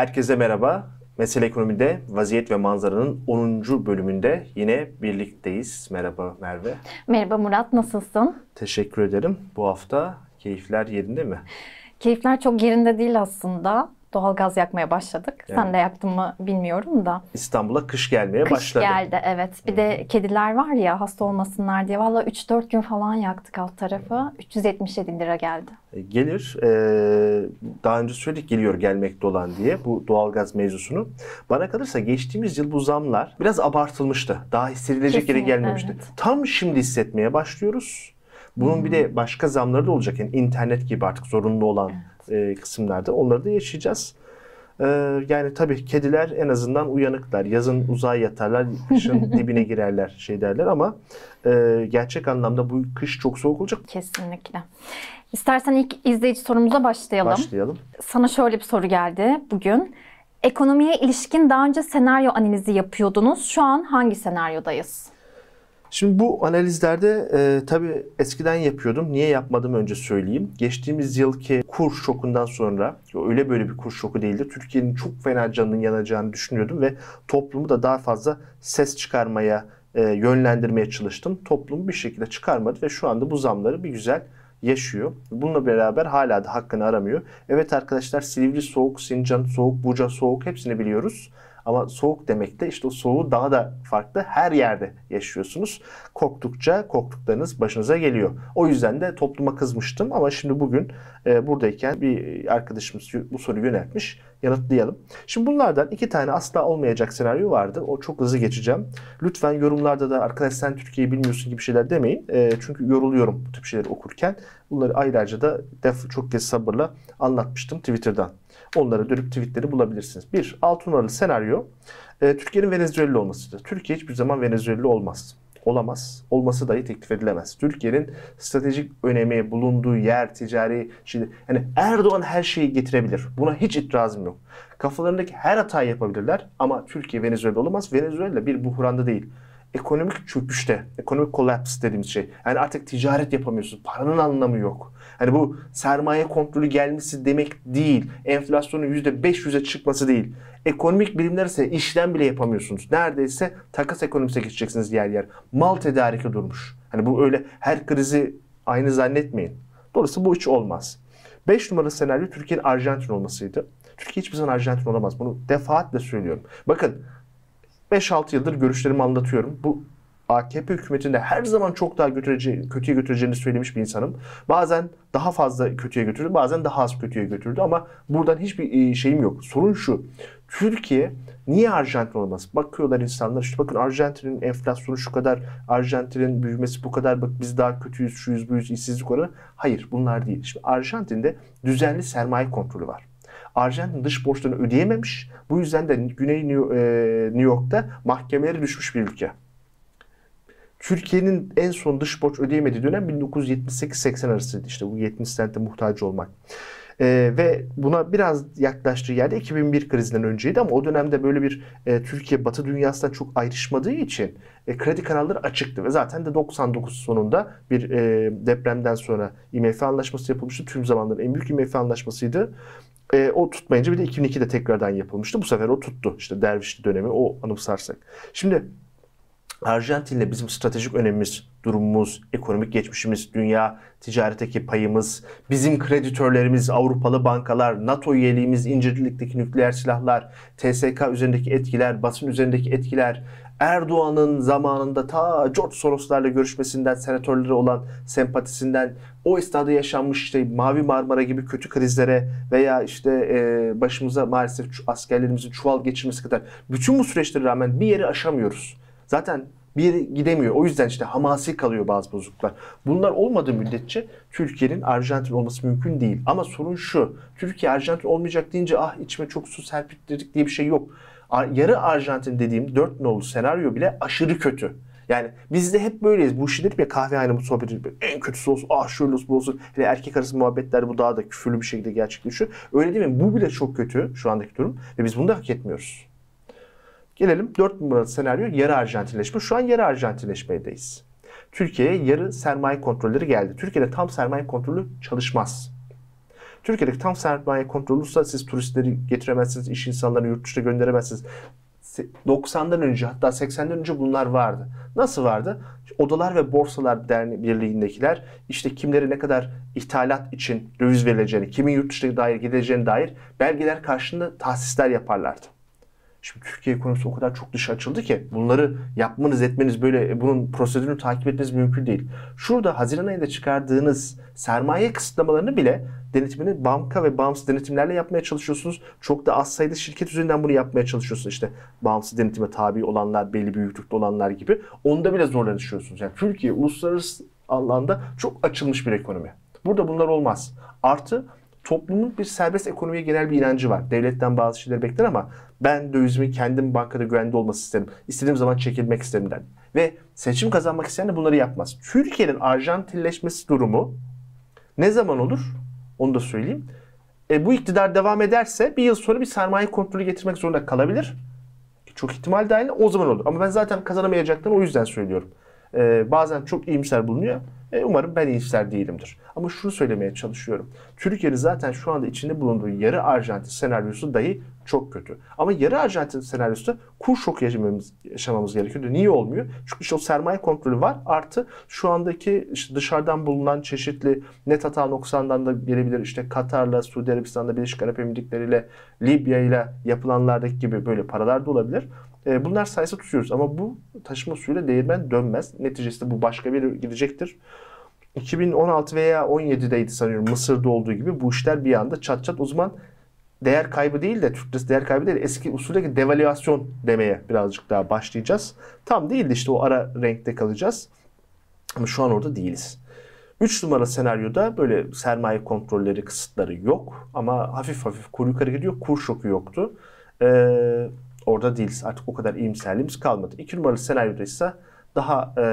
Herkese merhaba. Mesele Ekonomi'de Vaziyet ve Manzara'nın 10. bölümünde yine birlikteyiz. Merhaba Merve. Merhaba Murat, nasılsın? Teşekkür ederim. Bu hafta keyifler yerinde mi? Keyifler çok yerinde değil aslında. Doğal gaz yakmaya başladık. Yani. Sen de yaktın mı bilmiyorum da. İstanbul'a kış gelmeye Kış başladı. geldi evet. Bir de kediler var ya hasta olmasınlar diye. Valla 3-4 gün falan yaktık alt tarafı. 377 lira geldi. E, Gelir. Ee, daha önce söyledik geliyor gelmekte olan diye bu doğalgaz mevzusunu. Bana kalırsa geçtiğimiz yıl bu zamlar biraz abartılmıştı. Daha hissedilecek yere Kesinlikle, gelmemişti. evet. Tam şimdi hissetmeye başlıyoruz. Bunun bir de başka zamları da olacak. Yani internet gibi artık zorunlu olan e, kısımlarda onları da yaşayacağız. Ee, yani tabii kediler en azından uyanıklar. Yazın uzağa yatarlar, kışın dibine girerler şey derler ama e, gerçek anlamda bu kış çok soğuk olacak. Kesinlikle. İstersen ilk izleyici sorumuza başlayalım. Başlayalım. Sana şöyle bir soru geldi bugün. Ekonomiye ilişkin daha önce senaryo analizi yapıyordunuz. Şu an hangi senaryodayız? Şimdi bu analizlerde e, tabii eskiden yapıyordum. Niye yapmadım önce söyleyeyim. Geçtiğimiz yılki kur şokundan sonra öyle böyle bir kur şoku değildi. Türkiye'nin çok fena canının yanacağını düşünüyordum ve toplumu da daha fazla ses çıkarmaya, e, yönlendirmeye çalıştım. Toplum bir şekilde çıkarmadı ve şu anda bu zamları bir güzel yaşıyor. Bununla beraber hala da hakkını aramıyor. Evet arkadaşlar Silivri soğuk, Sincan soğuk, Buca soğuk hepsini biliyoruz. Ama soğuk demek de işte o soğuğu daha da farklı her yerde yaşıyorsunuz. Korktukça korktuklarınız başınıza geliyor. O yüzden de topluma kızmıştım ama şimdi bugün e, buradayken bir arkadaşımız bu soruyu yöneltmiş. Yanıtlayalım. Şimdi bunlardan iki tane asla olmayacak senaryo vardı. O çok hızlı geçeceğim. Lütfen yorumlarda da arkadaş sen Türkiye'yi bilmiyorsun gibi şeyler demeyin. E, çünkü yoruluyorum bu tip şeyleri okurken. Bunları ayrıca da def çok kez sabırla anlatmıştım Twitter'dan. Onlara dönüp tweetleri bulabilirsiniz. Bir, altı numaralı senaryo e, Türkiye'nin Venezuela olmasıdır. Türkiye hiçbir zaman Venezuela olmaz. Olamaz. Olması dahi teklif edilemez. Türkiye'nin stratejik önemi, bulunduğu yer, ticari şimdi yani Erdoğan her şeyi getirebilir. Buna hiç itirazım yok. Kafalarındaki her hatayı yapabilirler ama Türkiye Venezuela olamaz. Venezuela bir buhranda değil. Ekonomik çöküşte, ekonomik collapse dediğimiz şey. Yani artık ticaret yapamıyorsun. Paranın anlamı yok. Hani bu sermaye kontrolü gelmesi demek değil. Enflasyonun %500'e çıkması değil. Ekonomik bilimler ise işlem bile yapamıyorsunuz. Neredeyse takas ekonomisine geçeceksiniz yer yer. Mal tedariki durmuş. Hani bu öyle her krizi aynı zannetmeyin. Dolayısıyla bu hiç olmaz. 5 numaralı senaryo Türkiye'nin Arjantin olmasıydı. Türkiye hiçbir zaman Arjantin olamaz. Bunu defaatle söylüyorum. Bakın 5-6 yıldır görüşlerimi anlatıyorum. Bu AKP hükümetinde her zaman çok daha götürece kötüye götüreceğini söylemiş bir insanım. Bazen daha fazla kötüye götürdü, bazen daha az kötüye götürdü ama buradan hiçbir e, şeyim yok. Sorun şu. Türkiye niye Arjantin olmaz? Bakıyorlar insanlar işte bakın Arjantin'in enflasyonu şu kadar, Arjantin'in büyümesi bu kadar, bak biz daha kötüyüz, şuyuz, buyuz, işsizlik oranı. Hayır bunlar değil. Şimdi Arjantin'de düzenli sermaye kontrolü var. Arjantin dış borçlarını ödeyememiş. Bu yüzden de Güney New e, New York'ta mahkemelere düşmüş bir ülke. Türkiye'nin en son dış borç ödeyemediği dönem 1978-80 arasıydı işte bu 70 sente muhtaç olmak. Ee, ve buna biraz yaklaştığı yerde 2001 krizinden önceydi ama o dönemde böyle bir e, Türkiye Batı dünyasından çok ayrışmadığı için e, kredi kanalları açıktı ve zaten de 99 sonunda bir e, depremden sonra IMF anlaşması yapılmıştı. Tüm zamanların en büyük IMF anlaşmasıydı. E, o tutmayınca bir de 2002'de tekrardan yapılmıştı. Bu sefer o tuttu. İşte Dervişli dönemi o anımsarsak. Şimdi Arjantin'le bizim stratejik önemimiz, durumumuz, ekonomik geçmişimiz, dünya ticaretteki payımız, bizim kreditörlerimiz, Avrupalı bankalar, NATO üyeliğimiz, İncirlik'teki nükleer silahlar, TSK üzerindeki etkiler, basın üzerindeki etkiler, Erdoğan'ın zamanında ta George Soros'larla görüşmesinden, senatörleri olan sempatisinden, o esnada yaşanmış işte Mavi Marmara gibi kötü krizlere veya işte e, başımıza maalesef askerlerimizin çuval geçirmesi kadar bütün bu süreçlere rağmen bir yeri aşamıyoruz. Zaten bir yere gidemiyor. O yüzden işte hamasi kalıyor bazı bozukluklar. Bunlar olmadığı müddetçe Türkiye'nin Arjantin olması mümkün değil. Ama sorun şu. Türkiye Arjantin olmayacak deyince ah içime çok su serpittirdik diye bir şey yok. Yarı Arjantin dediğim 4 nolu senaryo bile aşırı kötü. Yani biz de hep böyleyiz. Bu işi dedim ya kahvehane bu sohbeti en kötüsü olsun. Ah şöyle olsun bu olsun. Hele erkek arası muhabbetler bu daha da küfürlü bir şekilde gerçekleşiyor. Öyle değil mi? Bu bile çok kötü şu andaki durum. Ve biz bunu da hak etmiyoruz. Gelelim 4 numaralı senaryo yarı Arjantinleşme. Şu an yarı Arjantinleşmedeyiz. Türkiye'ye yarı sermaye kontrolleri geldi. Türkiye'de tam sermaye kontrolü çalışmaz. Türkiye'deki tam sermaye kontrolü olursa siz turistleri getiremezsiniz, iş insanlarını yurt dışına gönderemezsiniz. 90'dan önce hatta 80'den önce bunlar vardı. Nasıl vardı? Odalar ve Borsalar Derneği Birliği'ndekiler işte kimlere ne kadar ithalat için döviz verileceğini, kimin yurt dışına dair gideceğine dair belgeler karşılığında tahsisler yaparlardı. Şimdi Türkiye ekonomisi o kadar çok dışa açıldı ki bunları yapmanız etmeniz böyle bunun prosedürünü takip etmeniz mümkün değil. Şurada Haziran ayında çıkardığınız sermaye kısıtlamalarını bile denetimini banka ve bağımsız denetimlerle yapmaya çalışıyorsunuz. Çok da az sayıda şirket üzerinden bunu yapmaya çalışıyorsunuz. İşte bağımsız denetime tabi olanlar, belli büyüklükte olanlar gibi. Onda bile zorlanışıyorsunuz. Yani Türkiye uluslararası alanda çok açılmış bir ekonomi. Burada bunlar olmaz. Artı toplumun bir serbest ekonomiye genel bir inancı var. Devletten bazı şeyler bekler ama ben dövizimi kendim bankada güvende olması isterim. İstediğim zaman çekilmek isterim der. Ve seçim kazanmak isteyen de bunları yapmaz. Türkiye'nin Arjantinleşmesi durumu ne zaman olur? Onu da söyleyeyim. E, bu iktidar devam ederse bir yıl sonra bir sermaye kontrolü getirmek zorunda kalabilir. Çok ihtimal dahil o zaman olur. Ama ben zaten kazanamayacaklarını o yüzden söylüyorum. E, bazen çok iyimser bulunuyor. E, umarım ben iyimser değilimdir. Ama şunu söylemeye çalışıyorum. Türkiye'nin zaten şu anda içinde bulunduğu yarı Arjantin senaryosu dahi çok kötü. Ama yarı Arjantin senaryosu kur şoku yaşamamız, yaşamamız gerekiyor. Niye olmuyor? Çünkü işte o sermaye kontrolü var. Artı şu andaki işte dışarıdan bulunan çeşitli net hata noksandan da gelebilir. İşte Katar'la, Suudi Arabistan'da, Birleşik Arap Emirlikleri'yle, Libya'yla yapılanlardaki gibi böyle paralar da olabilir. E, bunlar sayısı tutuyoruz ama bu taşıma suyuyla değirmen dönmez. Neticesinde bu başka bir gidecektir. 2016 veya 17'deydi sanıyorum Mısır'da olduğu gibi bu işler bir anda çat çat o zaman değer kaybı değil de Türkçesi değer kaybı değil eski usuldeki devalüasyon demeye birazcık daha başlayacağız. Tam değil de işte o ara renkte kalacağız. Ama şu an orada değiliz. 3 numara senaryoda böyle sermaye kontrolleri, kısıtları yok. Ama hafif hafif kur yukarı gidiyor. Kur şoku yoktu. Ee, orada değiliz. Artık o kadar iyimserliğimiz kalmadı. 2 numaralı senaryoda ise daha e,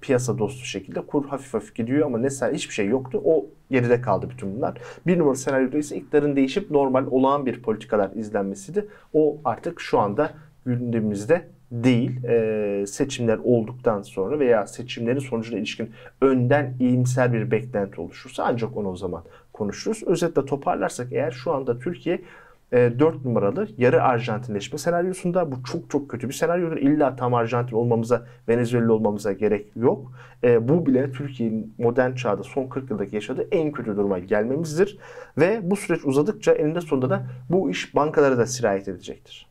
piyasa dostu şekilde kur hafif hafif gidiyor ama mesela hiçbir şey yoktu. O geride kaldı bütün bunlar. Bir numaralı senaryoda ise iktidarın değişip normal olağan bir politikalar izlenmesiydi. O artık şu anda gündemimizde değil. E, seçimler olduktan sonra veya seçimlerin sonucuna ilişkin önden iyimser bir beklenti oluşursa ancak onu o zaman konuşuruz. Özetle toparlarsak eğer şu anda Türkiye 4 e, numaralı yarı Arjantinleşme senaryosunda bu çok çok kötü bir senaryodur. İlla tam Arjantin olmamıza, Venezuela olmamıza gerek yok. E, bu bile Türkiye'nin modern çağda son 40 yıldaki yaşadığı en kötü duruma gelmemizdir. Ve bu süreç uzadıkça eninde sonunda da bu iş bankalara da sirayet edecektir.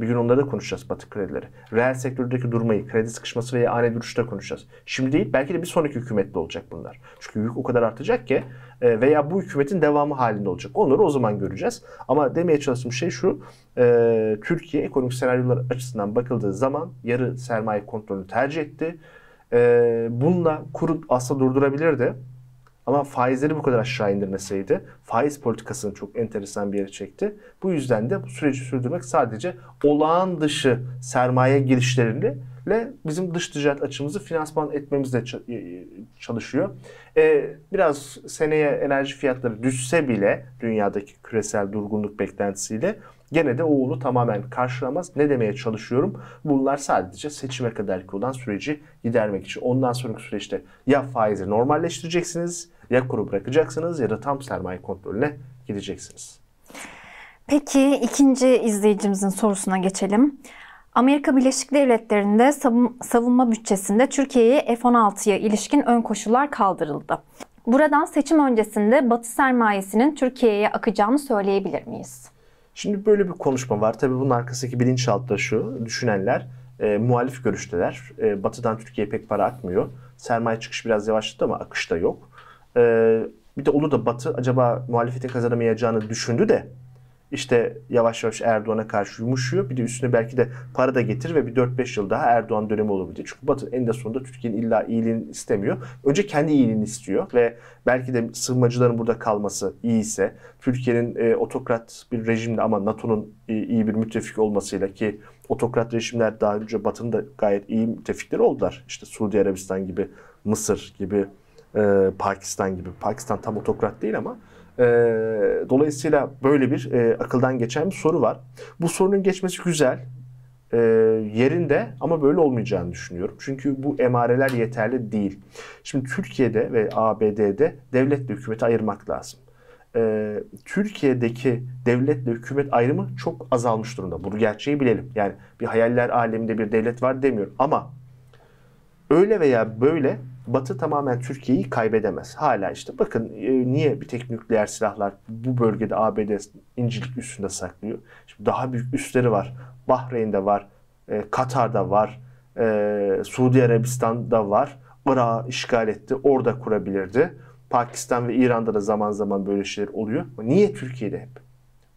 Bir gün onları da konuşacağız Batı kredileri. Reel sektördeki durmayı, kredi sıkışması veya ani duruşta konuşacağız. Şimdi değil belki de bir sonraki hükümette olacak bunlar. Çünkü yük o kadar artacak ki e, veya bu hükümetin devamı halinde olacak. Onları o zaman göreceğiz. Ama demeye çalıştığım şey şu. E, Türkiye ekonomik senaryolar açısından bakıldığı zaman yarı sermaye kontrolünü tercih etti. E, bununla kuru aslında durdurabilirdi. Ama faizleri bu kadar aşağı indirmeseydi faiz politikasını çok enteresan bir yere çekti. Bu yüzden de bu süreci sürdürmek sadece olağan dışı sermaye girişlerini ile bizim dış ticaret açımızı finansman etmemizle çalışıyor. Ee, biraz seneye enerji fiyatları düşse bile dünyadaki küresel durgunluk beklentisiyle gene de o onu tamamen karşılamaz. Ne demeye çalışıyorum? Bunlar sadece seçime kadarki olan süreci gidermek için. Ondan sonraki süreçte ya faizi normalleştireceksiniz ya kuru bırakacaksınız ya da tam sermaye kontrolüne gideceksiniz. Peki ikinci izleyicimizin sorusuna geçelim. Amerika Birleşik Devletleri'nde savunma bütçesinde Türkiye'ye F-16'ya ilişkin ön koşullar kaldırıldı. Buradan seçim öncesinde Batı sermayesinin Türkiye'ye akacağını söyleyebilir miyiz? Şimdi böyle bir konuşma var. Tabii bunun arkasındaki bilinçaltı şu. Düşünenler e, muhalif görüşteler. E, batı'dan Türkiye'ye pek para akmıyor. Sermaye çıkış biraz yavaşladı ama akış da yok. E, bir de olur da Batı acaba muhalefetin kazanamayacağını düşündü de işte yavaş yavaş Erdoğan'a karşı yumuşuyor. Bir de üstüne belki de para da getir ve bir 4-5 yıl daha Erdoğan dönemi olabilir. Çünkü Batı en de sonunda Türkiye'nin illa iyiliğini istemiyor. Önce kendi iyiliğini istiyor ve belki de sığınmacıların burada kalması iyi ise Türkiye'nin e, otokrat bir rejimde ama NATO'nun e, iyi bir müttefik olmasıyla ki otokrat rejimler daha önce Batı'nın da gayet iyi müttefikleri oldular. İşte Suudi Arabistan gibi, Mısır gibi, e, Pakistan gibi. Pakistan tam otokrat değil ama e, dolayısıyla böyle bir e, akıldan geçen bir soru var. Bu sorunun geçmesi güzel. E, yerinde ama böyle olmayacağını düşünüyorum. Çünkü bu emareler yeterli değil. Şimdi Türkiye'de ve ABD'de devletle hükümeti ayırmak lazım. e, Türkiye'deki devletle hükümet ayrımı çok azalmış durumda. Bu gerçeği bilelim. Yani bir hayaller aleminde bir devlet var demiyorum ama öyle veya böyle Batı tamamen Türkiye'yi kaybedemez. Hala işte bakın e, niye bir tek nükleer silahlar bu bölgede ABD incilik üstünde saklıyor. Şimdi daha büyük üsleri var. Bahreyn'de var, e, Katar'da var, e, Suudi Arabistan'da var. Irak'ı işgal etti, orada kurabilirdi. Pakistan ve İran'da da zaman zaman böyle şeyler oluyor. Niye Türkiye'de hep?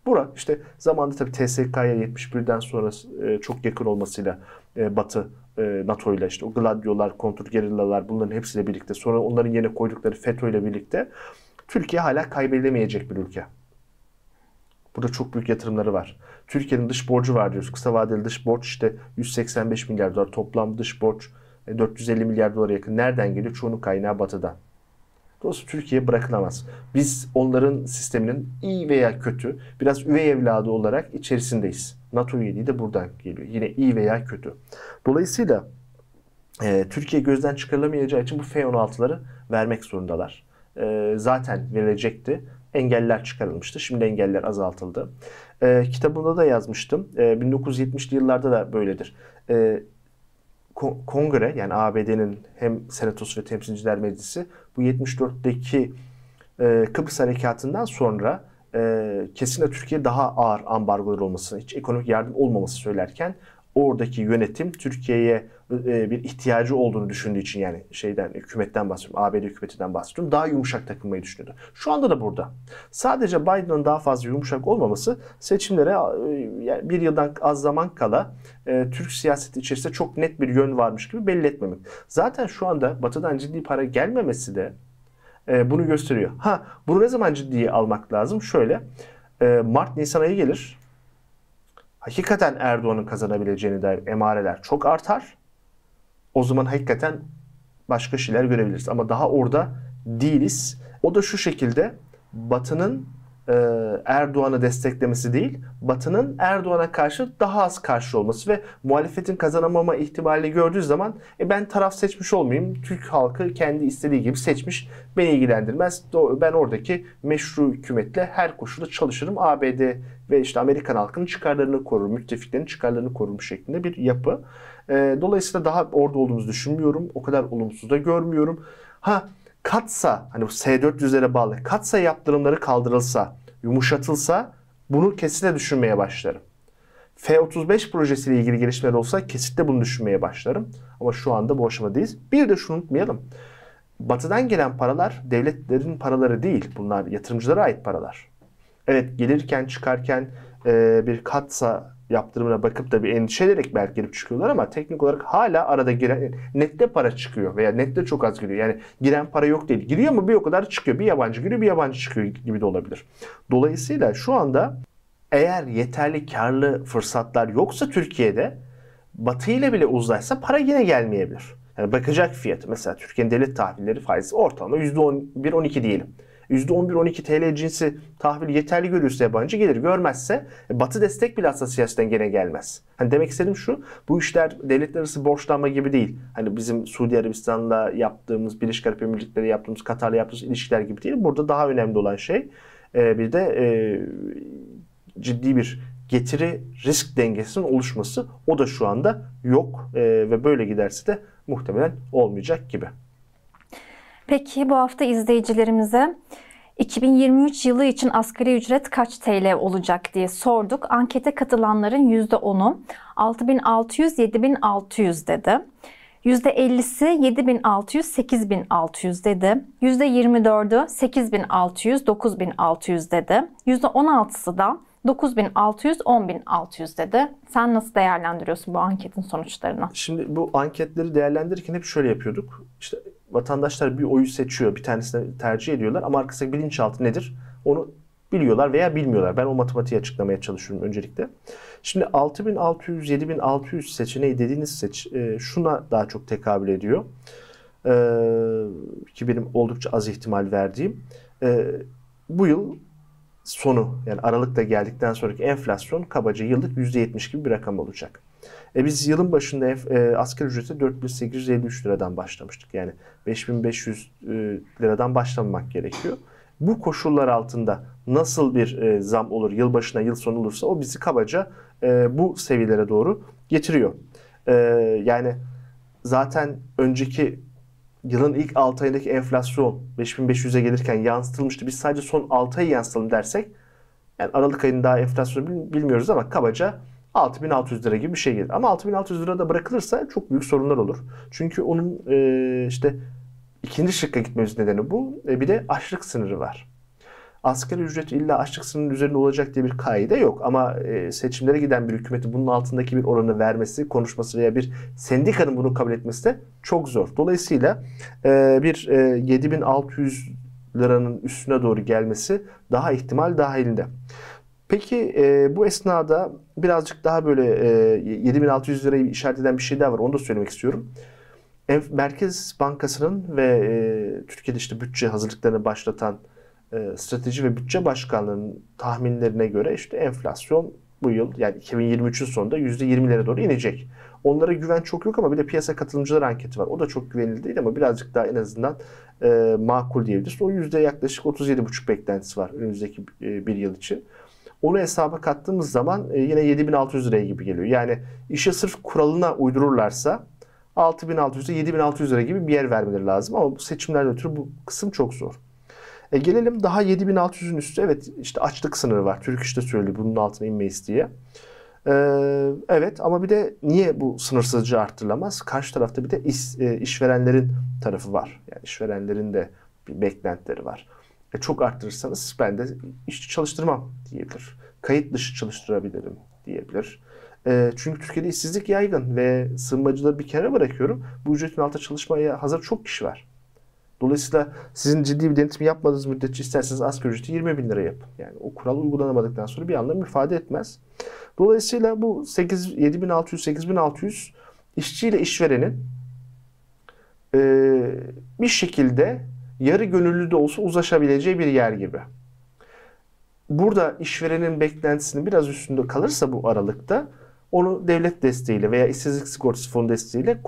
Bura işte zamanda tabii TSK'ya 71'den sonra e, çok yakın olmasıyla e, Batı e, NATO ile işte o Gladio'lar, kontrgerillalar bunların hepsiyle birlikte sonra onların yerine koydukları FETÖ ile birlikte Türkiye hala kaybedilemeyecek bir ülke. Burada çok büyük yatırımları var. Türkiye'nin dış borcu var diyoruz. Kısa vadeli dış borç işte 185 milyar dolar. Toplam dış borç 450 milyar dolara yakın. Nereden geliyor? Çoğunun kaynağı batıdan. Dolayısıyla Türkiye bırakılamaz. Biz onların sisteminin iyi veya kötü biraz üvey evladı olarak içerisindeyiz. NATO üyeliği de buradan geliyor. Yine iyi veya kötü. Dolayısıyla e, Türkiye gözden çıkarılamayacağı için bu F-16'ları vermek zorundalar. E, zaten verilecekti. Engeller çıkarılmıştı. Şimdi engeller azaltıldı. E, kitabımda da yazmıştım. E, 1970'li yıllarda da böyledir. E, kongre yani ABD'nin hem senatosu ve temsilciler meclisi bu 74'teki e, Kıbrıs harekatından sonra e, kesinlikle Türkiye daha ağır ambargolar olmasını, hiç ekonomik yardım olmaması söylerken oradaki yönetim Türkiye'ye e, bir ihtiyacı olduğunu düşündüğü için yani şeyden hükümetten bahsediyorum, ABD hükümetinden bahsediyorum. Daha yumuşak takılmayı düşünüyordu. Şu anda da burada. Sadece Biden'ın daha fazla yumuşak olmaması seçimlere e, bir yıldan az zaman kala e, Türk siyaseti içerisinde çok net bir yön varmış gibi belli etmemek. Zaten şu anda Batı'dan ciddi para gelmemesi de bunu gösteriyor. Ha bunu ne zaman ciddiye almak lazım? Şöyle Mart-Nisan ayı gelir hakikaten Erdoğan'ın kazanabileceğini dair emareler çok artar. O zaman hakikaten başka şeyler görebiliriz. Ama daha orada değiliz. O da şu şekilde Batı'nın e, Erdoğan'ı desteklemesi değil, Batı'nın Erdoğan'a karşı daha az karşı olması ve muhalefetin kazanamama ihtimali gördüğü zaman e, ben taraf seçmiş olmayayım, Türk halkı kendi istediği gibi seçmiş, beni ilgilendirmez. Ben oradaki meşru hükümetle her koşulda çalışırım. ABD ve işte Amerikan halkının çıkarlarını korur, müttefiklerin çıkarlarını korur şeklinde bir yapı. E, dolayısıyla daha orada olduğumuzu düşünmüyorum. O kadar olumsuz da görmüyorum. Ha katsa hani bu S-400'lere bağlı katsa yaptırımları kaldırılsa, yumuşatılsa bunu kesinlikle düşünmeye başlarım. F-35 projesiyle ilgili gelişmeler olsa kesinlikle bunu düşünmeye başlarım. Ama şu anda bu aşamadayız. Bir de şunu unutmayalım. Batıdan gelen paralar devletlerin paraları değil. Bunlar yatırımcılara ait paralar. Evet gelirken çıkarken e, bir katsa yaptırımına bakıp da bir endişe belki girip çıkıyorlar ama teknik olarak hala arada giren nette para çıkıyor veya nette çok az giriyor. Yani giren para yok değil. Giriyor mu bir o kadar çıkıyor. Bir yabancı giriyor bir yabancı çıkıyor gibi de olabilir. Dolayısıyla şu anda eğer yeterli karlı fırsatlar yoksa Türkiye'de Batı ile bile uzlaşsa para yine gelmeyebilir. Yani bakacak fiyatı mesela Türkiye'nin devlet tahvilleri faizi ortalama %11-12 diyelim. %11-12 TL cinsi tahvil yeterli görürse yabancı gelir. Görmezse e, batı destek bile aslında siyasetten gene gelmez. Hani demek istediğim şu bu işler devletler arası borçlanma gibi değil. Hani bizim Suudi Arabistan'la yaptığımız, Birleşik Arap Emirlikleri yaptığımız, Katar'la yaptığımız ilişkiler gibi değil. Burada daha önemli olan şey e, bir de e, ciddi bir getiri risk dengesinin oluşması o da şu anda yok ve böyle giderse de muhtemelen olmayacak gibi. Peki bu hafta izleyicilerimize 2023 yılı için asgari ücret kaç TL olacak diye sorduk. Ankete katılanların %10'u 6600-7600 dedi. %50'si 7600-8600 dedi. %24'ü 8600-9600 dedi. %16'sı da 9600-10600 dedi. Sen nasıl değerlendiriyorsun bu anketin sonuçlarını? Şimdi bu anketleri değerlendirirken hep şöyle yapıyorduk. İşte vatandaşlar bir oyu seçiyor, bir tanesini tercih ediyorlar ama arkasındaki bilinçaltı nedir? Onu biliyorlar veya bilmiyorlar. Ben o matematiği açıklamaya çalışıyorum öncelikle. Şimdi 6600, 7600 seçeneği dediğiniz seç e, şuna daha çok tekabül ediyor. E, ki benim oldukça az ihtimal verdiğim. E, bu yıl sonu yani Aralık'ta geldikten sonraki enflasyon kabaca yıllık %70 gibi bir rakam olacak. E biz yılın başında e, asgari ücrete 4853 liradan başlamıştık. Yani 5500 e, liradan başlamamak gerekiyor. Bu koşullar altında nasıl bir e, zam olur yılbaşına yıl sonu olursa o bizi kabaca e, bu seviyelere doğru getiriyor. E, yani zaten önceki yılın ilk 6 ayındaki enflasyon 5500'e gelirken yansıtılmıştı. Biz sadece son 6 ayı yansıtalım dersek yani Aralık ayının daha enflasyonu bilmiyoruz ama kabaca 6600 lira gibi bir şey gelir. Ama 6600 lira da bırakılırsa çok büyük sorunlar olur. Çünkü onun e, işte ikinci şıkka gitmemiz nedeni bu. E, bir de açlık sınırı var. Asgari ücret illa açlık sınırının üzerinde olacak diye bir kaide yok. Ama e, seçimlere giden bir hükümeti bunun altındaki bir oranı vermesi, konuşması veya bir sendikanın bunu kabul etmesi de çok zor. Dolayısıyla e, bir e, 7600 liranın üstüne doğru gelmesi daha ihtimal dahilinde. Peki e, bu esnada birazcık daha böyle e, 7600 lirayı işaret eden bir şey daha var. Onu da söylemek istiyorum. Merkez Bankası'nın ve e, Türkiye'de işte bütçe hazırlıklarını başlatan e, Strateji ve Bütçe Başkanlığı'nın tahminlerine göre işte enflasyon bu yıl yani 2023'ün sonunda %20'lere doğru inecek. Onlara güven çok yok ama bir de piyasa katılımcılar anketi var. O da çok güvenilir değil ama birazcık daha en azından e, makul diyebiliriz. O yüzde yaklaşık 37,5 beklentisi var önümüzdeki e, bir yıl için. Onu hesaba kattığımız zaman e, yine 7600 liraya gibi geliyor. Yani işe sırf kuralına uydururlarsa 6600'e 7600 lira gibi bir yer vermeleri lazım. Ama bu seçimlerden ötürü bu kısım çok zor. E gelelim daha 7600'ün üstü. Evet işte açlık sınırı var. Türk işte söylüyor bunun altına inmeyiz diye. Ee, evet ama bir de niye bu sınırsızca arttırılamaz? Karşı tarafta bir de iş, e, işverenlerin tarafı var. Yani işverenlerin de bir beklentileri var. E, çok arttırırsanız ben de işçi çalıştırmam diyebilir. Kayıt dışı çalıştırabilirim diyebilir. E, çünkü Türkiye'de işsizlik yaygın ve sığınmacıları bir kere bırakıyorum. Bu ücretin altında çalışmaya hazır çok kişi var. Dolayısıyla sizin ciddi bir denetim yapmadığınız müddetçe isterseniz asgari ücreti 20 bin lira yapın. Yani o kural uygulanamadıktan sonra bir anlam ifade etmez. Dolayısıyla bu 8, 7600, 8600 işçiyle işverenin e, bir şekilde yarı gönüllü de olsa uzlaşabileceği bir yer gibi. Burada işverenin beklentisinin biraz üstünde kalırsa bu aralıkta onu devlet desteğiyle veya işsizlik sigortası fonu desteğiyle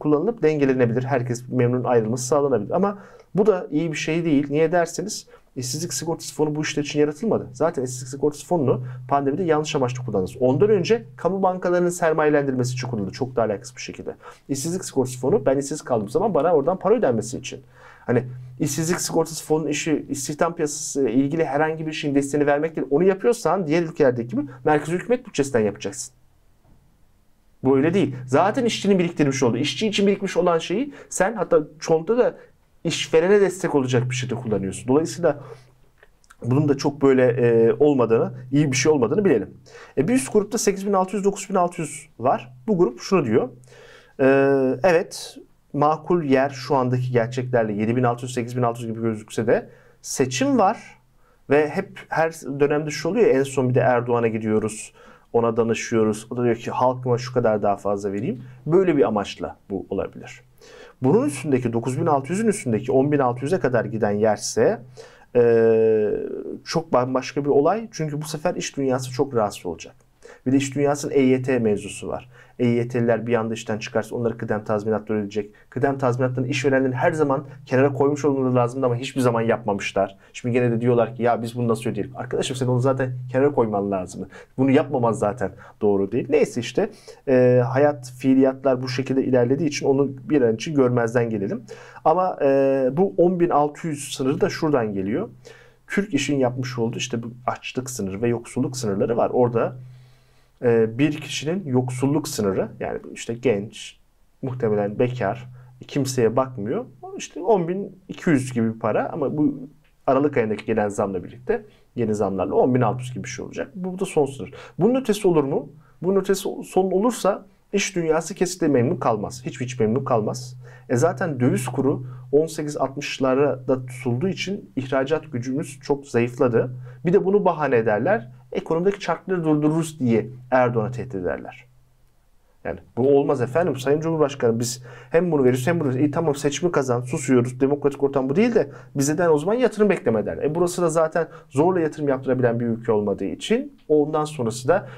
kullanılıp dengelenebilir. Herkes memnun ayrılması sağlanabilir. Ama bu da iyi bir şey değil. Niye derseniz işsizlik sigortası fonu bu işler için yaratılmadı. Zaten işsizlik sigortası fonunu pandemide yanlış amaçlı kullandınız. Ondan önce kamu bankalarının sermayelendirmesi için kullanıldı. Çok daha alakasız bir şekilde. İşsizlik sigortası fonu ben işsiz kaldığım zaman bana oradan para ödenmesi için. Hani işsizlik sigortası fonunun işi istihdam piyasası ilgili herhangi bir şeyin desteğini vermek değil. Onu yapıyorsan diğer ülkelerdeki gibi merkez hükümet bütçesinden yapacaksın. Bu öyle değil. Zaten işçinin biriktirmiş olduğu, işçi için birikmiş olan şeyi sen hatta çoğunlukla da işverene destek olacak bir şekilde kullanıyorsun. Dolayısıyla bunun da çok böyle e, olmadığını, iyi bir şey olmadığını bilelim. E, bir üst grupta 8600-9600 var. Bu grup şunu diyor. E, evet makul yer şu andaki gerçeklerle 7600-8600 gibi gözükse de seçim var. Ve hep her dönemde şu oluyor en son bir de Erdoğan'a gidiyoruz ona danışıyoruz. O da diyor ki halkıma şu kadar daha fazla vereyim. Böyle bir amaçla bu olabilir. Bunun üstündeki 9600'ün üstündeki 10600'e kadar giden yerse e, çok bambaşka bir olay. Çünkü bu sefer iş dünyası çok rahatsız olacak. Bir de iş dünyasının EYT mevzusu var. EYT'liler bir anda işten çıkarsa onları kıdem tazminatları ödeyecek. Kıdem tazminatlarını işverenlerin her zaman kenara koymuş olmaları lazımdı ama hiçbir zaman yapmamışlar. Şimdi gene de diyorlar ki ya biz bunu nasıl ödeyelim? Arkadaşım sen onu zaten kenara koyman lazım. Bunu yapmaman zaten doğru değil. Neyse işte e, hayat, fiiliyatlar bu şekilde ilerlediği için onu bir an için görmezden gelelim. Ama e, bu 10.600 sınırı da şuradan geliyor. Türk işin yapmış olduğu işte bu açlık sınırı ve yoksulluk sınırları var. Orada e, bir kişinin yoksulluk sınırı yani işte genç, muhtemelen bekar, kimseye bakmıyor. İşte 10.200 gibi bir para ama bu Aralık ayındaki gelen zamla birlikte yeni zamlarla 10.600 gibi bir şey olacak. Bu da son sınır. Bunun ötesi olur mu? Bunun ötesi son olursa iş dünyası kesinlikle memnun kalmaz. Hiç hiç memnun kalmaz. E zaten döviz kuru 18-60'lara da tutulduğu için ihracat gücümüz çok zayıfladı. Bir de bunu bahane ederler ekonomideki çarkları durdururuz diye Erdoğan'a tehdit ederler. Yani bu olmaz efendim. Sayın Cumhurbaşkanı biz hem bunu veriyoruz hem bunu veriyoruz. İyi tamam seçimi kazan, susuyoruz. Demokratik ortam bu değil de bizden o zaman yatırım bekleme derler. E burası da zaten zorla yatırım yaptırabilen bir ülke olmadığı için ondan sonrası da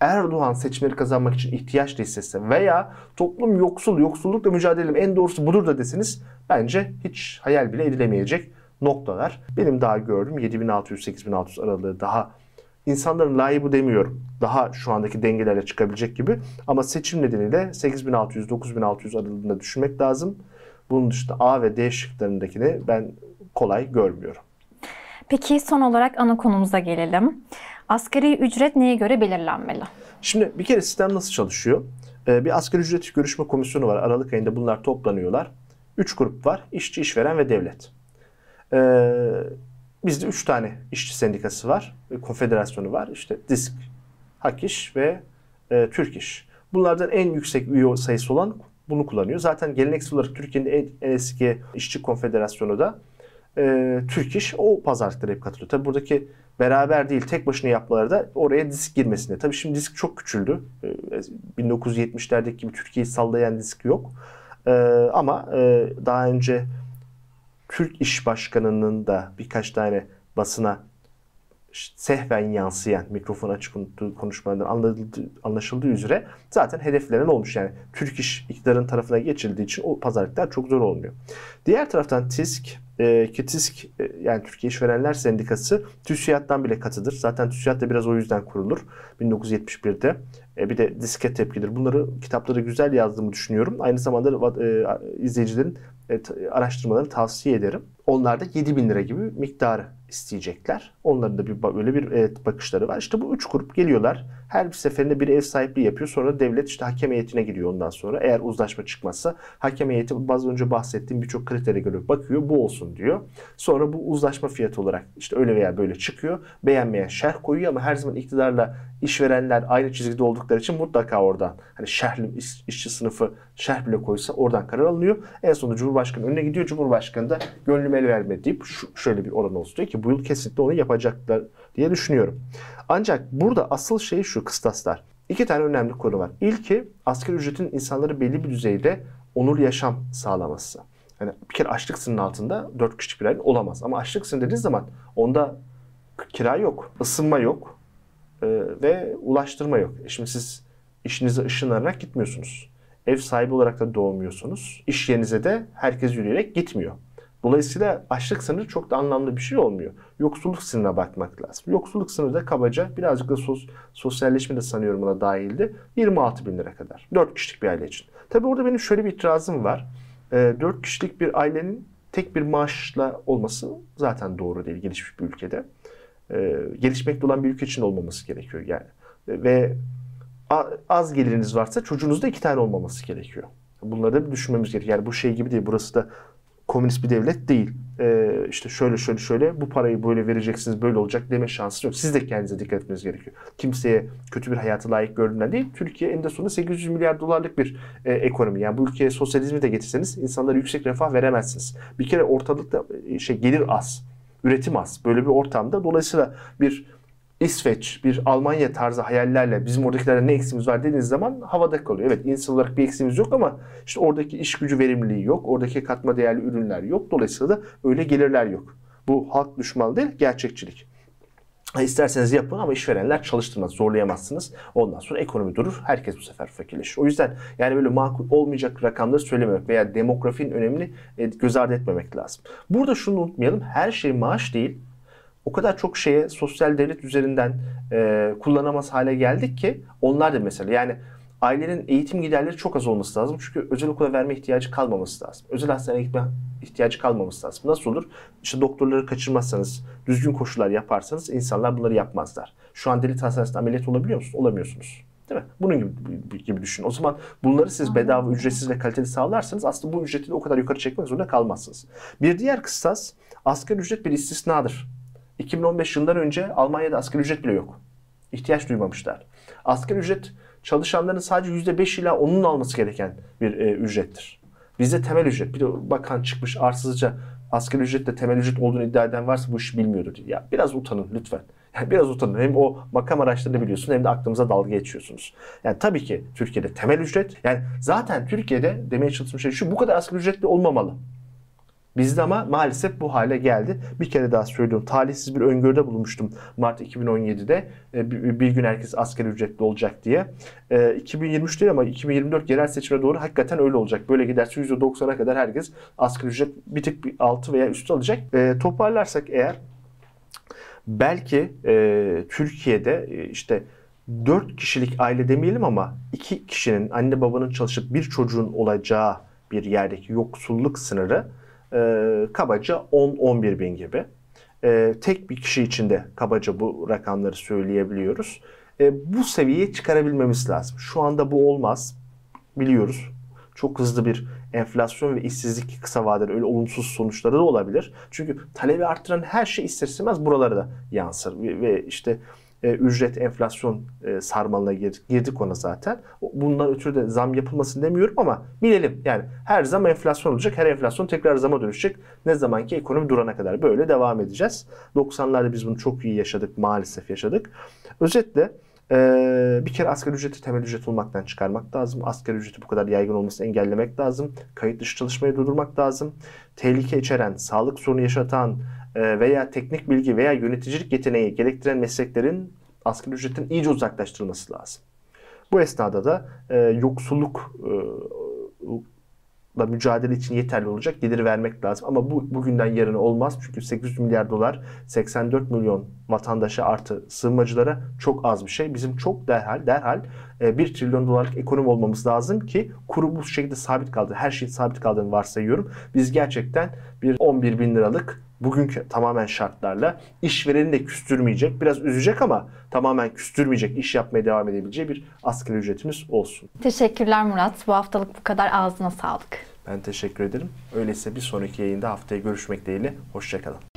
Erdoğan seçimleri kazanmak için ihtiyaç listesi veya toplum yoksul, yoksullukla mücadele en doğrusu budur da deseniz bence hiç hayal bile edilemeyecek noktalar. Benim daha gördüğüm 7600-8600 aralığı daha insanların layığı demiyorum. Daha şu andaki dengelerle çıkabilecek gibi. Ama seçim nedeniyle 8600-9600 aralığında düşünmek lazım. Bunun dışında A ve D şıklarındakini ben kolay görmüyorum. Peki son olarak ana konumuza gelelim. Asgari ücret neye göre belirlenmeli? Şimdi bir kere sistem nasıl çalışıyor? Ee, bir asgari ücret görüşme komisyonu var. Aralık ayında bunlar toplanıyorlar. Üç grup var. İşçi, işveren ve devlet. Bizde üç tane işçi sendikası var. Konfederasyonu var. İşte DİSK, HAKİŞ ve e, Türk İş. Bunlardan en yüksek üye sayısı olan bunu kullanıyor. Zaten geleneksel olarak Türkiye'nin en, en eski işçi konfederasyonu da e, Türk İş o pazarlıklara hep katılıyor. Tabi buradaki beraber değil tek başına yapmaları da oraya disk girmesine. Tabii şimdi disk çok küçüldü. E, 1970'lerdeki gibi Türkiye'yi sallayan disk yok. E, ama e, daha önce Türk İş Başkanı'nın da birkaç tane basına sehven yansıyan mikrofon açık konuşmalarından anlaşıldığı üzere zaten hedeflenen olmuş. Yani Türk İş iktidarın tarafına geçildiği için o pazarlıklar çok zor olmuyor. Diğer taraftan TİSK e, ki TİSK e, yani Türkiye İşverenler Sendikası TÜSİAD'dan bile katıdır. Zaten TÜSİAD da biraz o yüzden kurulur 1971'de. E, bir de diske tepkidir. Bunları kitapları güzel yazdığımı düşünüyorum. Aynı zamanda e, izleyicilerin araştırmalarını tavsiye ederim. Onlar da 7 bin lira gibi miktarı isteyecekler. Onların da bir böyle bir evet, bakışları var. İşte bu üç grup geliyorlar. Her bir seferinde bir ev sahipliği yapıyor. Sonra devlet işte hakem heyetine gidiyor ondan sonra. Eğer uzlaşma çıkmazsa hakem heyeti bazı önce bahsettiğim birçok kritere göre bakıyor. Bu olsun diyor. Sonra bu uzlaşma fiyatı olarak işte öyle veya böyle çıkıyor. Beğenmeyen şerh koyuyor ama her zaman iktidarla işverenler aynı çizgide oldukları için mutlaka oradan hani şerhli iş, işçi sınıfı şerh bile koysa oradan karar alınıyor. En sonunda Cumhurbaşkanı önüne gidiyor. Cumhurbaşkanı da gönlüm el vermedi deyip şöyle bir oran olsun diyor ki bu yıl kesinlikle onu yapacaklar diye düşünüyorum. Ancak burada asıl şey şu kıstaslar. İki tane önemli konu var. İlki asgari ücretin insanları belli bir düzeyde onur yaşam sağlaması. Yani bir kere açlık sınırının altında 4 kişilik bir aile olamaz. Ama açlık sınırı dediğiniz zaman onda kira yok, ısınma yok e, ve ulaştırma yok. E şimdi siz işinize ışınlanarak gitmiyorsunuz. Ev sahibi olarak da doğmuyorsunuz. İş yerinize de herkes yürüyerek gitmiyor. Dolayısıyla açlık sınırı çok da anlamlı bir şey olmuyor. Yoksulluk sınırına bakmak lazım. Yoksulluk sınırı da kabaca birazcık da sos, sosyalleşme de sanıyorum buna dahildi. 26 bin lira kadar. 4 kişilik bir aile için. Tabii orada benim şöyle bir itirazım var. E, ee, 4 kişilik bir ailenin tek bir maaşla olması zaten doğru değil gelişmiş bir ülkede. E, gelişmekte olan bir ülke için olmaması gerekiyor yani. E, ve az geliriniz varsa çocuğunuzda iki tane olmaması gerekiyor. Bunları da bir düşünmemiz gerekiyor. Yani bu şey gibi değil. Burası da komünist bir devlet değil. Ee, işte şöyle şöyle şöyle bu parayı böyle vereceksiniz böyle olacak deme şansı yok. Siz de kendinize dikkat etmeniz gerekiyor. Kimseye kötü bir hayatı layık gördüğünden değil. Türkiye eninde sonunda 800 milyar dolarlık bir e, ekonomi. Yani bu ülkeye sosyalizmi de getirseniz insanlara yüksek refah veremezsiniz. Bir kere ortalıkta e, şey gelir az, üretim az. Böyle bir ortamda dolayısıyla bir İsveç, bir Almanya tarzı hayallerle bizim oradakilerde ne eksimiz var dediğiniz zaman havada kalıyor. Evet insan olarak bir eksimiz yok ama işte oradaki iş gücü verimliliği yok. Oradaki katma değerli ürünler yok. Dolayısıyla da öyle gelirler yok. Bu halk düşmanı değil, gerçekçilik. İsterseniz yapın ama işverenler çalıştırmaz, zorlayamazsınız. Ondan sonra ekonomi durur, herkes bu sefer fakirleşir. O yüzden yani böyle makul olmayacak rakamları söylememek veya demografinin önemini e, göz ardı etmemek lazım. Burada şunu unutmayalım, her şey maaş değil, o kadar çok şeye sosyal devlet üzerinden e, kullanamaz hale geldik ki onlar da mesela yani ailenin eğitim giderleri çok az olması lazım. Çünkü özel okula verme ihtiyacı kalmaması lazım. Özel hastaneye gitme ihtiyacı kalmaması lazım. Nasıl olur? İşte doktorları kaçırmazsanız, düzgün koşullar yaparsanız insanlar bunları yapmazlar. Şu an devlet hastanesinde ameliyat olabiliyor musunuz? Olamıyorsunuz. Değil mi? Bunun gibi, gibi düşün. O zaman bunları siz bedava, ücretsiz ve kaliteli sağlarsanız aslında bu ücreti de o kadar yukarı çekmek zorunda kalmazsınız. Bir diğer kıstas asgari ücret bir istisnadır. 2015 yılından önce Almanya'da asgari ücret bile yok. İhtiyaç duymamışlar. Asgari ücret çalışanların sadece %5 ila 10'un alması gereken bir e, ücrettir. Bizde temel ücret. Bir de bakan çıkmış arsızca asgari ücretle temel ücret olduğunu iddia eden varsa bu işi bilmiyordur. Ya biraz utanın lütfen. Yani biraz utanın. Hem o makam araçlarını biliyorsun hem de aklımıza dalga geçiyorsunuz. Yani tabii ki Türkiye'de temel ücret. Yani zaten Türkiye'de demeye çalıştığım şey şu bu kadar asgari ücretli olmamalı. Bizde ama maalesef bu hale geldi. Bir kere daha söylüyorum. Talihsiz bir öngörüde bulunmuştum Mart 2017'de. E, bir, gün herkes asgari ücretli olacak diye. E, 2023 değil ama 2024 yerel seçime doğru hakikaten öyle olacak. Böyle giderse %90'a kadar herkes asgari ücret bir tık altı veya üstü alacak. E, toparlarsak eğer belki e, Türkiye'de e, işte 4 kişilik aile demeyelim ama 2 kişinin anne babanın çalışıp bir çocuğun olacağı bir yerdeki yoksulluk sınırı e, kabaca 10-11 bin gibi. E, tek bir kişi için de kabaca bu rakamları söyleyebiliyoruz. E, bu seviyeye çıkarabilmemiz lazım. Şu anda bu olmaz. Biliyoruz. Çok hızlı bir enflasyon ve işsizlik kısa vadede öyle olumsuz sonuçları da olabilir. Çünkü talebi arttıran her şey ister istemez buralara da yansır. Ve, ve işte e, ücret enflasyon e, sarmalına girdik, girdik ona zaten. Bundan ötürü de zam yapılmasın demiyorum ama bilelim yani her zam enflasyon olacak. Her enflasyon tekrar zama dönüşecek. Ne zaman ki ekonomi durana kadar böyle devam edeceğiz. 90'larda biz bunu çok iyi yaşadık maalesef yaşadık. Özetle ee, bir kere asgari ücreti temel ücret olmaktan çıkarmak lazım. Asgari ücreti bu kadar yaygın olmasını engellemek lazım. Kayıt dışı çalışmayı durdurmak lazım. Tehlike içeren, sağlık sorunu yaşatan veya teknik bilgi veya yöneticilik yeteneği gerektiren mesleklerin asgari ücretin iyice uzaklaştırılması lazım. Bu esnada da e, yoksulluk e, mücadele için yeterli olacak gelir vermek lazım. Ama bu bugünden yarına olmaz. Çünkü 800 milyar dolar 84 milyon vatandaşa artı sığınmacılara çok az bir şey. Bizim çok derhal derhal 1 trilyon dolarlık ekonomi olmamız lazım ki kuru bu şekilde sabit kaldı. Her şey sabit kaldığını varsayıyorum. Biz gerçekten bir 11 bin liralık bugünkü tamamen şartlarla işvereni de küstürmeyecek, biraz üzecek ama tamamen küstürmeyecek, iş yapmaya devam edebileceği bir asgari ücretimiz olsun. Teşekkürler Murat. Bu haftalık bu kadar. Ağzına sağlık. Ben teşekkür ederim. Öyleyse bir sonraki yayında haftaya görüşmek dileğiyle. Hoşçakalın.